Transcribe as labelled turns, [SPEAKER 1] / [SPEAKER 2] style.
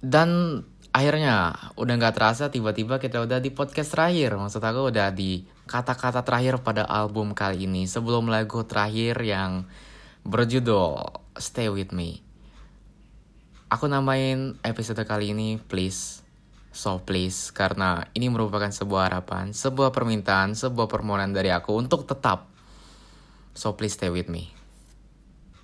[SPEAKER 1] Dan akhirnya udah nggak terasa tiba-tiba kita udah di podcast terakhir. Maksud aku udah di kata-kata terakhir pada album kali ini sebelum lagu terakhir yang berjudul Stay With Me. Aku namain episode kali ini Please. So please, karena ini merupakan sebuah harapan, sebuah permintaan, sebuah permohonan dari aku untuk tetap. So please stay with me.